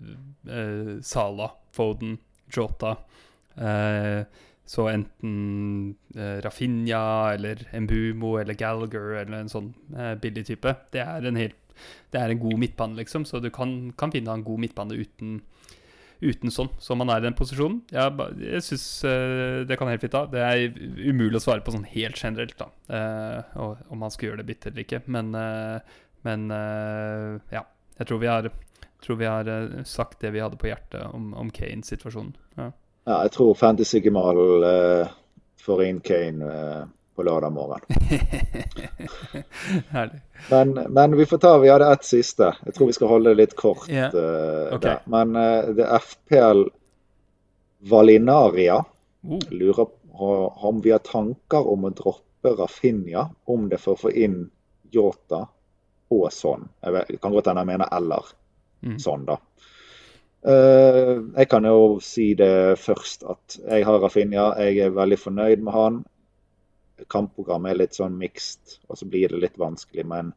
uh, Sala, Foden, Jota uh, så enten eh, Rafinha eller Embumo eller Gallagher eller en sånn eh, billig type. Det er en helt det er en god midtbane, liksom. Så du kan, kan finne en god midtbane uten, uten sånn, Så man er i den posisjonen. Jeg, jeg syns eh, det kan helt fint da. Det er umulig å svare på sånn helt generelt, da. Og, om man skal gjøre det bitte eller ikke. Men, uh, men ja. Jeg tror vi har, tror vi har sagt det vi hadde på hjertet om, om Kane-situasjonen. Ja. Ja. jeg tror Fantasy-Gemal får inn Kane på lørdag morgen. Herlig. Men, men, vi får ta Vi hadde ett siste. Jeg tror vi skal holde det litt kort. Yeah. Uh, okay. Men uh, det er FPL Valinaria uh. lurer på om vi har tanker om å droppe Rafinha, om det for å få inn Yota og sånn. Jeg vet, kan godt hende jeg mener eller mm. sånn, da. Uh, jeg kan jo si det først at jeg har Rafinha. Jeg er veldig fornøyd med han kampprogrammet er litt sånn mixed, og så blir det litt vanskelig. Men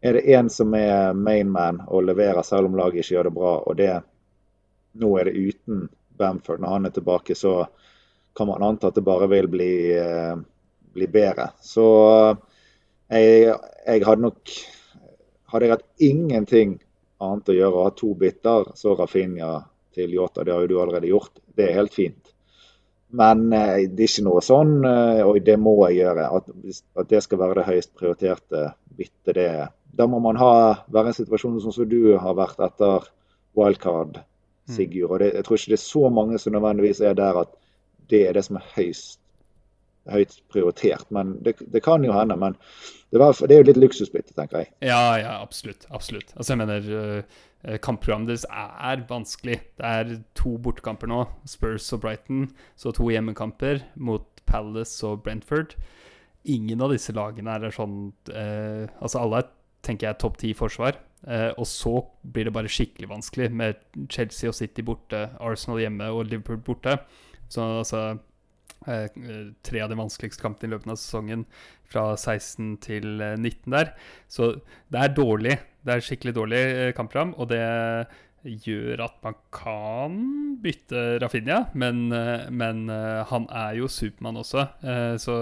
er det én som er mainman og leverer selv om laget ikke gjør det bra, og det nå er det uten Bamford når han er tilbake, så kan man anta at det bare vil bli, eh, bli bedre. Så jeg, jeg, hadde nok Hadde jeg hatt ingenting annet å gjøre å ha to bytter, så Rafinha til Yota. Det har jo du allerede gjort. Det er helt fint. Men eh, det er ikke noe sånn, eh, og det må jeg gjøre, at, at det skal være det høyest prioriterte byttet. det Da må man ha, være i en situasjon sånn som du har vært etter wildcard, mm. Sigurd. og det, Jeg tror ikke det er så mange som nødvendigvis er der at det er det som er høyst, høyt prioritert. Men det, det kan jo hende. Men det, var, det er jo litt luksusbytte, tenker jeg. Ja, ja, absolutt. Absolutt. Altså, jeg mener uh Eh, kampprogrammet deres er vanskelig. Det er to bortekamper nå, Spurs og Brighton. Så to hjemmekamper mot Palace og Brentford. Ingen av disse lagene er sånn eh, Altså alle er, tenker jeg, topp ti forsvar. Eh, og så blir det bare skikkelig vanskelig med Chelsea og City borte, Arsenal hjemme og Liverpool borte. Så altså eh, tre av de vanskeligste kampene i løpet av sesongen fra 16 til 19 eh, der. Så det er dårlig det er skikkelig dårlig kampram, kampprogram, og det gjør at man kan bytte Rafinha, men, eh, men eh, han er jo Supermann også, så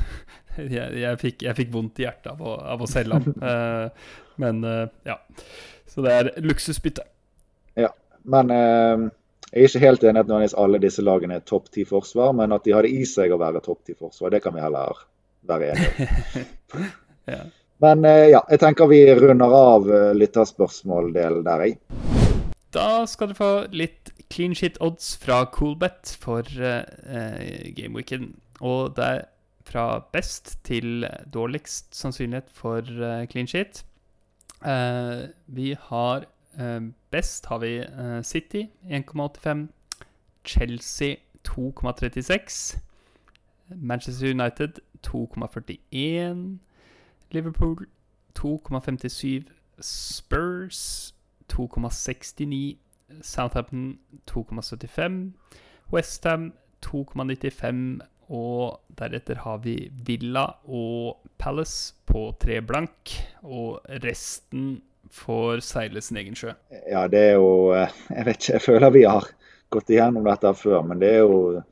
jeg, jeg, fikk, jeg, fikk, vondt i hjertet av å, av å selge ham. Men ja. Så det er luksusbytte. Ja, men jeg er ikke helt enig i at alle disse lagene er topp ti forsvar, men at de har det i seg å være topp ti forsvar, det kan vi heller være enige om. ja. Men eh, ja, jeg tenker vi runder av eh, lytterspørsmål-delen der, jeg. Da skal du få litt clean shit odds fra Coolbet for uh, gameweeken. Og det er fra best til dårligst sannsynlighet for uh, clean shit. Uh, vi har Best har vi City 1,85. Chelsea 2,36. Manchester United 2,41. Liverpool 2,57. Spurs 2,69. Southampton 2,75. Westham 2,95. Og deretter har vi Villa og Palace på tre blank. Og resten får seile sin egen sjø. Ja, det er jo eh, Jeg vet ikke, jeg føler vi har gått igjennom dette før, men det er jo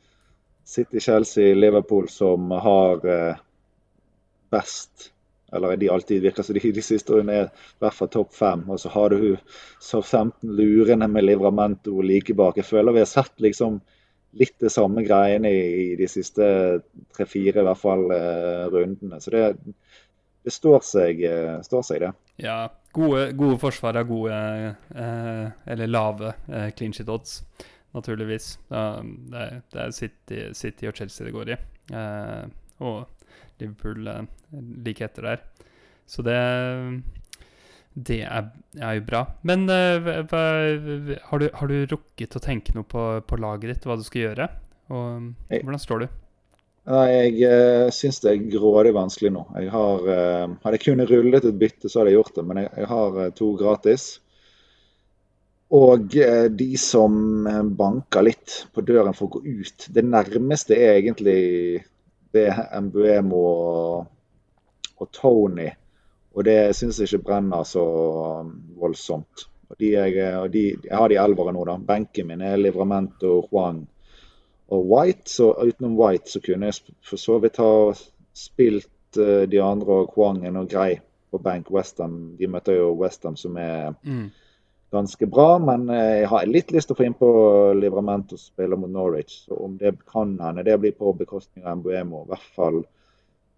City, Chelsea, Liverpool som har eh, best eller de alltid virker som de, de siste årene er i hvert fall topp fem. Og så har du så 15 lurende med Livramento like bak. Jeg føler vi har sett liksom litt det samme greiene i, de siste tre-fire i hvert fall eh, rundene. Så det, det står, seg, står, seg, det. Ja. Gode, gode forsvar av gode, eh, eller lave eh, clean shit odds, naturligvis. det, det, er City, City, og Chelsea det går i. Eh, og Liverpool eh, like etter der. Så det det er, er, jo bra. Men uh, hva, har, du, har, du, rukket å tenke noe på, på, laget ditt, hva du skal gjøre? Og hvordan står du? Nei, Jeg uh, syns det er grådig vanskelig nå. Jeg har, uh, Hadde jeg kunnet rullet et bytte, så hadde jeg gjort det. Men jeg, jeg har uh, to gratis. Og de som banker litt på døren for å gå ut Det nærmeste er egentlig det Mbuemo og, og Tony. Og det syns jeg ikke brenner så um, voldsomt. Og de jeg, og de, jeg har de elvere nå, da. Benken min er Livramento, Juan og White. Så utenom White så kunne jeg for så vidt ha spilt uh, de andre, og Kwangen og grei. på Bank Westham de møter jo Westham, som er mm. ganske bra. Men eh, jeg har litt lyst til å få inn på Livramento som spiller mot Norwich. Så om det kan hende det blir på bekostning av Mbuemo, i hvert fall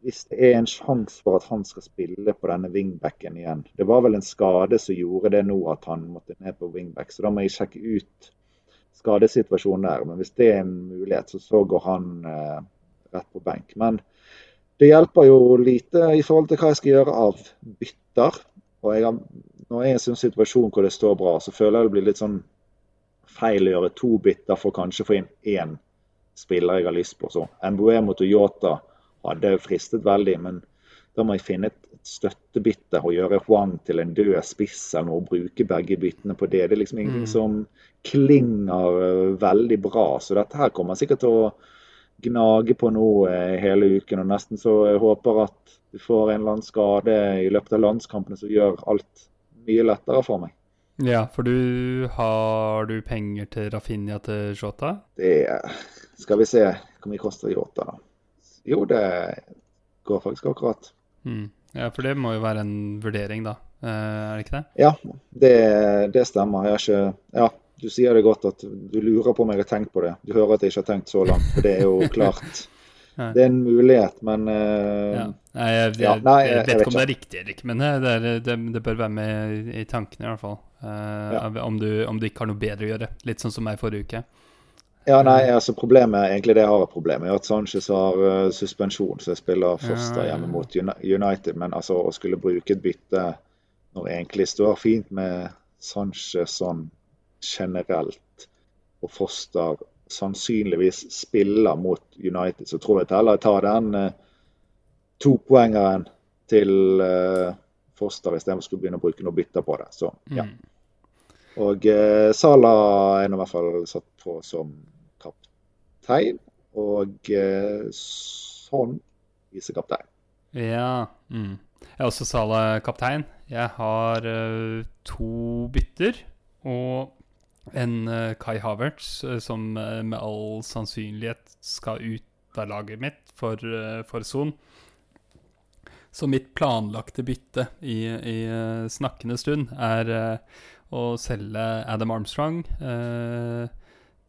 hvis det er en sjanse for at han skal spille på denne wingbacken igjen. Det var vel en skade som gjorde det nå at han måtte ned på wingback, så da må jeg sjekke ut skadesituasjonen der. Men hvis det er en mulighet, så, så går han eh, rett på benk. Men det hjelper jo lite i forhold til hva jeg skal gjøre av bytter. Og jeg har, når jeg er i en sånn situasjon hvor det står bra, så føler jeg det blir litt sånn feil å gjøre to bytter for kanskje å få inn én spiller jeg har lyst på. Så Mbuemo Toyota hadde fristet veldig, men da må jeg finne et, støttebytte og gjøre Huang til en død spiss eller noe, og bruke begge byttene på det. Det er liksom ingenting mm. som klinger eh, veldig bra. Så dette her kommer sikkert til å gnage på nå eh, hele uken. og Nesten så jeg håper at du får en eller annen skade i løpet av landskampene som gjør alt mye lettere for meg. Ja, for du har du penger til Rafinha til Jota? Det skal vi se hvor mye koster Jota, da. Jo, det går faktisk akkurat. Mm. Ja, for det må jo være en vurdering, da. Eh, er det ikke det? Ja, det, det stemmer. Jeg har ikke Ja, du sier det godt at du lurer på om jeg har tenkt på det. Du hører at jeg ikke har tenkt så langt, for det er jo klart. det er en mulighet, men uh, ja. Nei, jeg, jeg, ja, nei, jeg, jeg, vet ikke om det er riktig eller ikke, men eh, det, er, det, det, bør være med i tankene i hvert fall. Uh, ja. om, du, om, du, ikke har noe bedre å gjøre. Litt sånn som meg forrige uke. Ja, nei, altså Problemet egentlig det jeg har et problem er at Sanchez har uh, suspensjon, så jeg spiller Foster hjemme mot United. Men altså å skulle bruke et bytte når det egentlig står fint med Sanchez sånn generelt, og Foster sannsynligvis spiller mot United, så tror jeg heller jeg tar den uh, topoengeren til uh, Foster istedenfor å skulle begynne å bruke noe bytter på det. Så, ja. Mm. Og uh, Sala er nå i hvert fall satt på som kaptein, og eh, sånn visekaptein. Ja. Mm. Jeg er også salakaptein. Jeg har uh, to bytter. Og en uh, Kai Havertz uh, som uh, med all sannsynlighet skal ut av laget mitt for, for Son. Så mitt planlagte bytte i, i snakkende stund er å selge Adam Armstrong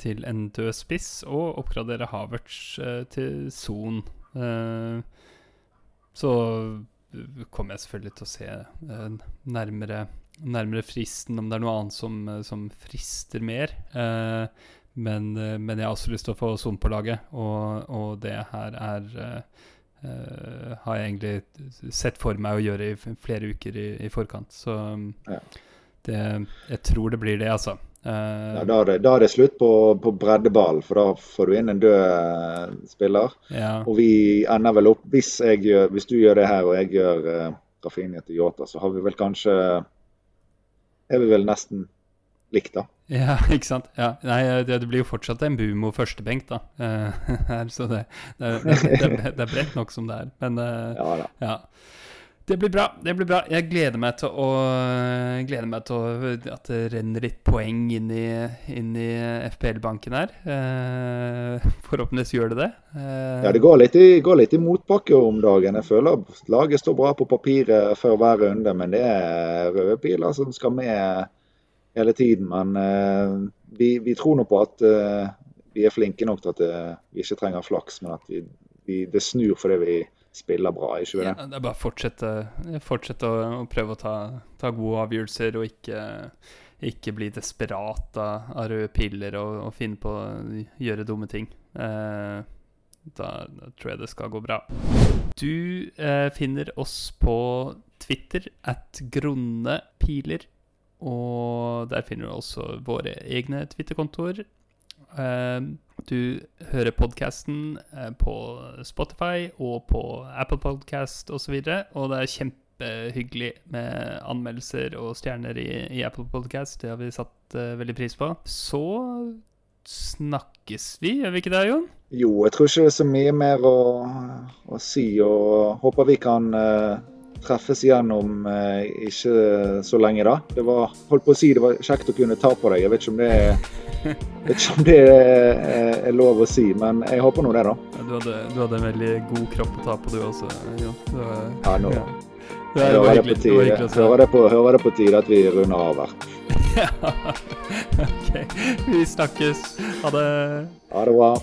til en død spiss og oppgradere Havertz til Son. så kommer jeg selvfølgelig til å se nærmere nærmere fristen, om det er noe annet som, eh, som frister mer. Eh, men, eh, men, jeg har også lyst til å få Son på laget, og, og det her er uh, Har jeg egentlig sett for meg å gjøre i flere uker i, i forkant. Så ja. det, jeg tror det blir det, altså. Ja, da, er det, da, er det, slutt på, på breddeball, for da får du inn en død spiller. Ja. Og vi ender vel opp Hvis, gjør, hvis, du gjør det her og jeg gjør uh, Rafinha til Yota, så har vi vel kanskje er vi vel nesten likt, da. Ja, ikke sant. Ja. Nei, det, det, blir jo fortsatt en Bumo førstebenk, da. Uh, så det, det, det, er bredt nok som det er. Men uh, ja, da. ja. Det blir bra. det blir bra. Jeg gleder meg til å gleder meg til å, at det renner litt poeng inn i, i FPL-banken her. Eh, forhåpentligvis gjør det det. Eh, ja, det går litt, i, går litt i motbakke om dagen. Jeg føler laget står bra på papiret før hver runde, men det er røde piler som skal med hele tiden. Men eh, vi, vi, tror nå på at eh, vi er flinke nok til at eh, vi ikke trenger flaks, men at vi, vi, det snur fordi vi spiller bra. ikke det? Ja, det er bare å fortsette, fortsette å, å, prøve å ta, ta, gode avgjørelser og ikke, ikke bli desperat av, av røde piller og, og, finne på å gjøre dumme ting. Eh, da, da, tror jeg det skal gå bra. Du eh, finner oss på Twitter at Grunne Piler. Og der finner du også våre egne Twitter-kontoer. Eh, du hører podkasten eh, på Spotify og på Apple Podcast osv. Og, så og det er kjempehyggelig med anmeldelser og stjerner i, i Apple Podcast. Det har vi satt uh, veldig pris på. Så snakkes vi, gjør vi ikke det, Jon? Jo, jeg tror ikke det er så mye mer å, å si. Og håper vi kan uh treffes igjen om eh, ikke så lenge, da. Det var holdt på å si, det var kjekt å kunne ta på deg. Jeg vet ikke om det er, ikke om det er, er lov å si, men jeg håper nå det, da. Ja, du, hadde, du, hadde, en veldig god kropp å ta på, du også. Ja, ja nå, Det var. Det. Hører det, på, hører det på tide at vi runder av her. ja. OK. Vi snakkes. Ha det. Ha det bra.